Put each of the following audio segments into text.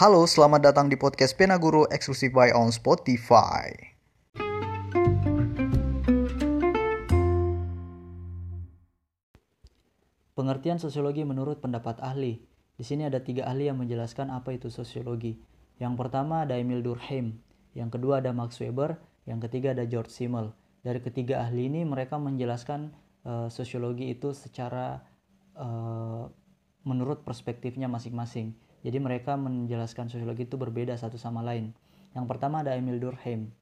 Halo, selamat datang di podcast Pena Guru eksklusif by on Spotify. Pengertian sosiologi menurut pendapat ahli. Di sini ada tiga ahli yang menjelaskan apa itu sosiologi. Yang pertama ada Emil Durkheim, yang kedua ada Max Weber, yang ketiga ada George Simmel. Dari ketiga ahli ini mereka menjelaskan uh, sosiologi itu secara uh, menurut perspektifnya masing-masing. Jadi mereka menjelaskan sosiologi itu berbeda satu sama lain. Yang pertama ada Emil Durkheim.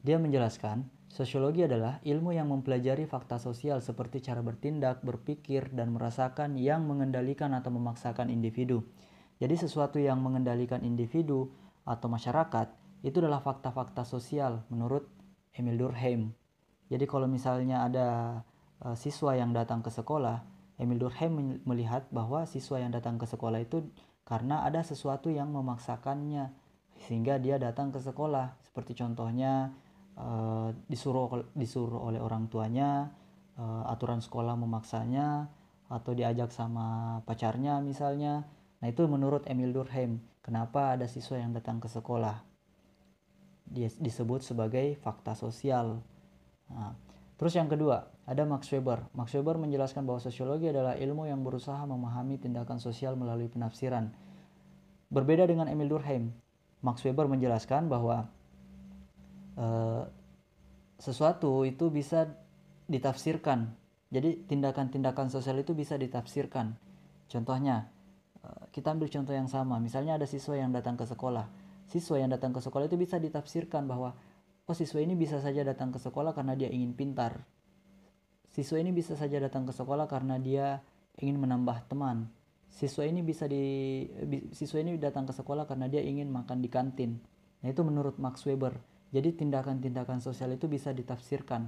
Dia menjelaskan, sosiologi adalah ilmu yang mempelajari fakta sosial seperti cara bertindak, berpikir, dan merasakan yang mengendalikan atau memaksakan individu. Jadi sesuatu yang mengendalikan individu atau masyarakat itu adalah fakta-fakta sosial menurut Emil Durkheim. Jadi kalau misalnya ada uh, siswa yang datang ke sekolah, Emil Durkheim melihat bahwa siswa yang datang ke sekolah itu karena ada sesuatu yang memaksakannya sehingga dia datang ke sekolah. Seperti contohnya uh, disuruh disuruh oleh orang tuanya, uh, aturan sekolah memaksanya atau diajak sama pacarnya misalnya. Nah, itu menurut Emil Durkheim, kenapa ada siswa yang datang ke sekolah? Dia disebut sebagai fakta sosial. Nah, terus yang kedua, ada Max Weber. Max Weber menjelaskan bahwa sosiologi adalah ilmu yang berusaha memahami tindakan sosial melalui penafsiran. Berbeda dengan Emil Durkheim, Max Weber menjelaskan bahwa uh, sesuatu itu bisa ditafsirkan. Jadi tindakan-tindakan sosial itu bisa ditafsirkan. Contohnya, uh, kita ambil contoh yang sama. Misalnya ada siswa yang datang ke sekolah. Siswa yang datang ke sekolah itu bisa ditafsirkan bahwa oh siswa ini bisa saja datang ke sekolah karena dia ingin pintar Siswa ini bisa saja datang ke sekolah karena dia ingin menambah teman. Siswa ini bisa di siswa ini datang ke sekolah karena dia ingin makan di kantin. Nah, itu menurut Max Weber. Jadi tindakan-tindakan sosial itu bisa ditafsirkan.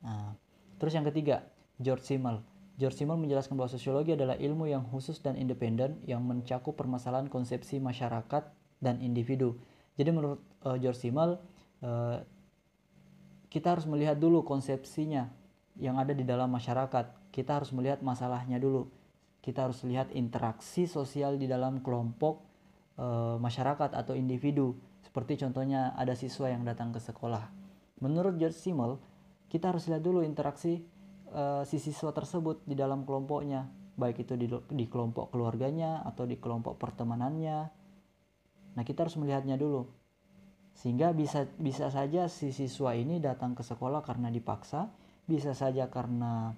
Nah, terus yang ketiga, George Simmel. George Simmel menjelaskan bahwa sosiologi adalah ilmu yang khusus dan independen yang mencakup permasalahan konsepsi masyarakat dan individu. Jadi menurut uh, George Simmel, uh, kita harus melihat dulu konsepsinya, yang ada di dalam masyarakat. Kita harus melihat masalahnya dulu. Kita harus lihat interaksi sosial di dalam kelompok e, masyarakat atau individu. Seperti contohnya ada siswa yang datang ke sekolah. Menurut George Simmel, kita harus lihat dulu interaksi e, si siswa tersebut di dalam kelompoknya, baik itu di, di kelompok keluarganya atau di kelompok pertemanannya. Nah, kita harus melihatnya dulu. Sehingga bisa bisa saja si siswa ini datang ke sekolah karena dipaksa, bisa saja karena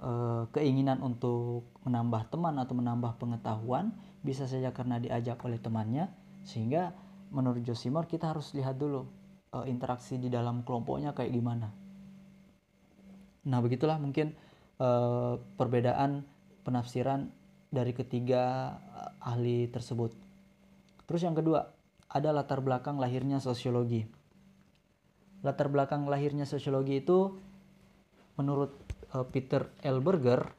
e, keinginan untuk menambah teman atau menambah pengetahuan, bisa saja karena diajak oleh temannya, sehingga menurut Josimar kita harus lihat dulu e, interaksi di dalam kelompoknya kayak gimana. Nah begitulah mungkin e, perbedaan penafsiran dari ketiga ahli tersebut. Terus yang kedua, ada latar belakang lahirnya sosiologi latar belakang lahirnya sosiologi itu menurut uh, Peter L. Berger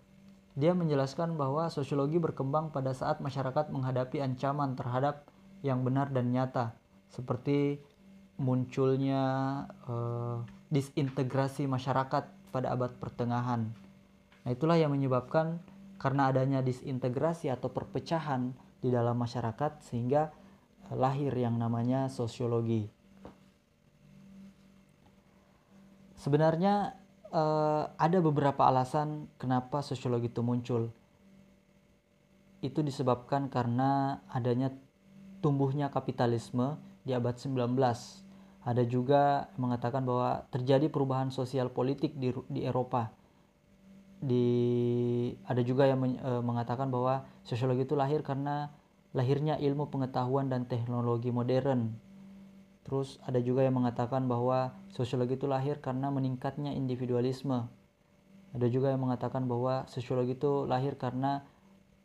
dia menjelaskan bahwa sosiologi berkembang pada saat masyarakat menghadapi ancaman terhadap yang benar dan nyata seperti munculnya uh, disintegrasi masyarakat pada abad pertengahan. Nah, itulah yang menyebabkan karena adanya disintegrasi atau perpecahan di dalam masyarakat sehingga uh, lahir yang namanya sosiologi. Sebenarnya uh, ada beberapa alasan kenapa sosiologi itu muncul. Itu disebabkan karena adanya tumbuhnya kapitalisme di abad 19. Ada juga mengatakan bahwa terjadi perubahan sosial politik di, di Eropa. Di ada juga yang men, e, mengatakan bahwa sosiologi itu lahir karena lahirnya ilmu pengetahuan dan teknologi modern Terus ada juga yang mengatakan bahwa sosiologi itu lahir karena meningkatnya individualisme. Ada juga yang mengatakan bahwa sosiologi itu lahir karena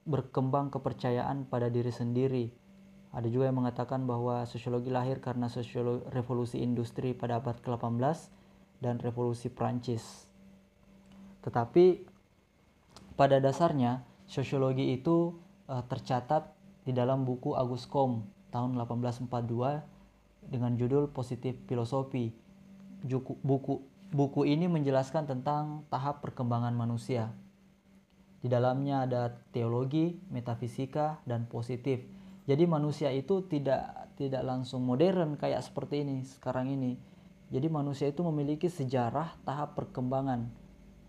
berkembang kepercayaan pada diri sendiri. Ada juga yang mengatakan bahwa sosiologi lahir karena sosiologi revolusi industri pada abad ke-18 dan revolusi Prancis. Tetapi pada dasarnya sosiologi itu uh, tercatat di dalam buku Agus Kom tahun 1842 dengan judul Positif Filosofi. Buku, buku, ini menjelaskan tentang tahap perkembangan manusia. Di dalamnya ada teologi, metafisika, dan positif. jadi manusia itu tidak tidak langsung modern kayak seperti ini sekarang ini jadi manusia itu memiliki sejarah tahap perkembangan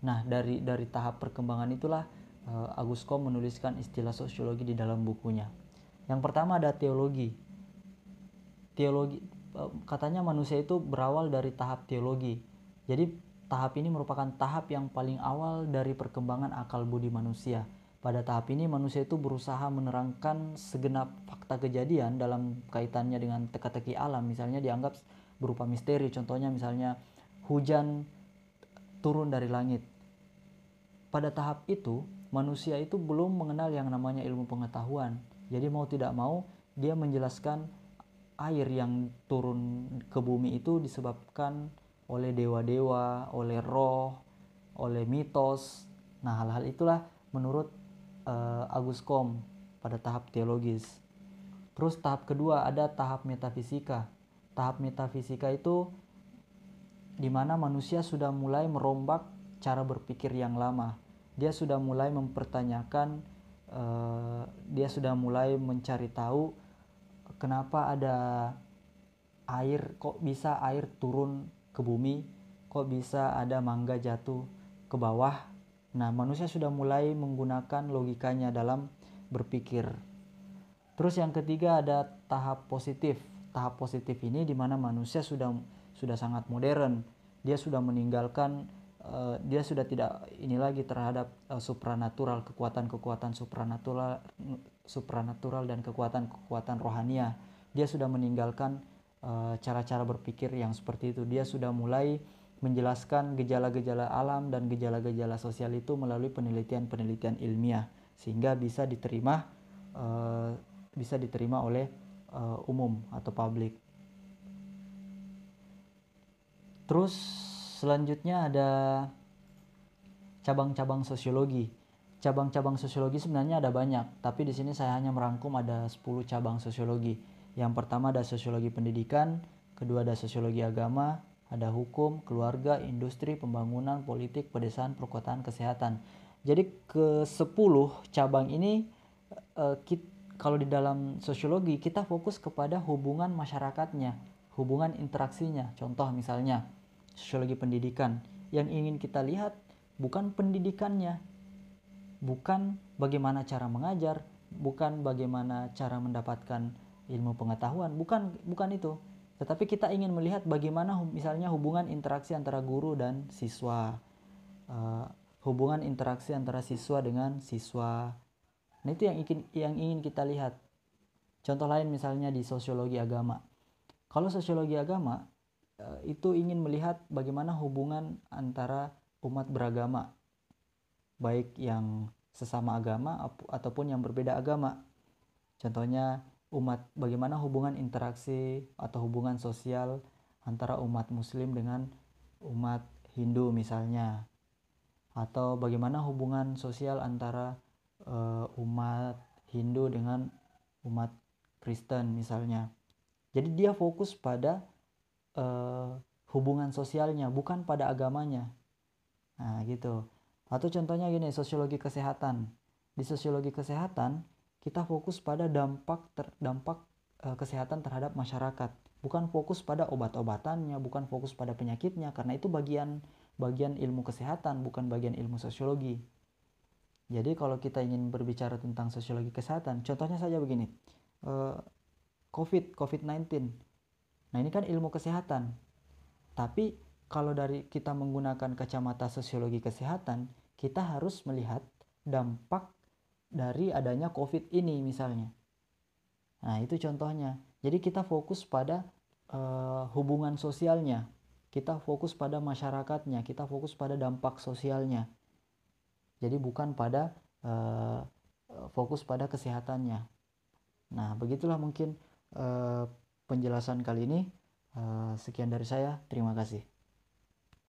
nah dari dari tahap perkembangan itulah uh, Agus Kom menuliskan istilah sosiologi di dalam bukunya yang pertama ada teologi teologi uh, katanya manusia itu berawal dari tahap teologi jadi tahap ini merupakan tahap yang paling awal dari perkembangan akal budi manusia pada tahap ini manusia itu berusaha menerangkan segenap fakta kejadian dalam kaitannya dengan teka-teki alam. Misalnya dianggap berupa misteri. Contohnya misalnya hujan turun dari langit. Pada tahap itu manusia itu belum mengenal yang namanya ilmu pengetahuan. Jadi mau tidak mau dia menjelaskan air yang turun ke bumi itu disebabkan oleh dewa-dewa, oleh roh, oleh mitos. Nah, hal-hal itulah menurut uh, Agus Kom pada tahap teologis. Terus tahap kedua ada tahap metafisika. Tahap metafisika itu di mana manusia sudah mulai merombak cara berpikir yang lama. Dia sudah mulai mempertanyakan, uh, dia sudah mulai mencari tahu kenapa ada air, kok bisa air turun ke bumi, kok bisa ada mangga jatuh ke bawah Nah, manusia sudah mulai menggunakan logikanya dalam berpikir. Terus yang ketiga ada tahap positif. Tahap positif ini di mana manusia sudah sudah sangat modern. Dia sudah meninggalkan uh, dia sudah tidak ini lagi terhadap uh, supranatural, kekuatan-kekuatan supranatural supranatural dan kekuatan-kekuatan rohania. Dia sudah meninggalkan eh, cara-cara uh, berpikir yang seperti itu. Dia sudah mulai menjelaskan gejala-gejala alam dan gejala-gejala sosial itu melalui penelitian-penelitian ilmiah sehingga bisa diterima uh, bisa diterima oleh uh, umum atau publik. Terus selanjutnya ada cabang-cabang sosiologi. Cabang-cabang sosiologi sebenarnya ada banyak, tapi di sini saya hanya merangkum ada 10 cabang sosiologi. Yang pertama ada sosiologi pendidikan, kedua ada sosiologi agama, ada hukum, keluarga, industri, pembangunan, politik, pedesaan, perkotaan, kesehatan. Jadi ke 10 cabang ini uh, kalau di dalam sosiologi kita fokus kepada hubungan masyarakatnya, hubungan interaksinya. Contoh misalnya sosiologi pendidikan yang ingin kita lihat bukan pendidikannya, bukan bagaimana cara mengajar, bukan bagaimana cara mendapatkan ilmu pengetahuan, bukan bukan itu tetapi kita ingin melihat bagaimana misalnya hubungan interaksi antara guru dan siswa, uh, hubungan interaksi antara siswa dengan siswa. Nah itu yang ingin yang ingin kita lihat. Contoh lain misalnya di sosiologi agama. Kalau sosiologi agama uh, itu ingin melihat bagaimana hubungan antara umat beragama, baik yang sesama agama ataupun yang berbeda agama. Contohnya umat bagaimana hubungan interaksi atau hubungan sosial antara umat muslim dengan umat Hindu misalnya. Atau bagaimana hubungan sosial antara uh, umat Hindu dengan umat Kristen misalnya. Jadi dia fokus pada uh, hubungan sosialnya bukan pada agamanya. Nah gitu atau contohnya gini sosiologi kesehatan. Di sosiologi kesehatan kita fokus pada dampak ter, dampak e, kesehatan terhadap masyarakat. Bukan fokus pada obat-obatannya bukan fokus pada penyakitnya karena itu bagian bagian ilmu kesehatan bukan bagian ilmu sosiologi. Jadi kalau kita ingin berbicara tentang sosiologi kesehatan contohnya saja begini. E, covid covid-19 nah ini kan ilmu kesehatan. Tapi kalau dari kita menggunakan kacamata sosiologi kesehatan kita harus melihat dampak dari adanya COVID ini misalnya. Nah, itu contohnya. Jadi kita fokus pada uh, hubungan sosialnya, kita fokus pada masyarakatnya, kita fokus pada dampak sosialnya. Jadi bukan pada uh, fokus pada kesehatannya. Nah, begitulah mungkin uh, penjelasan kali ini. Uh, sekian dari saya, terima kasih.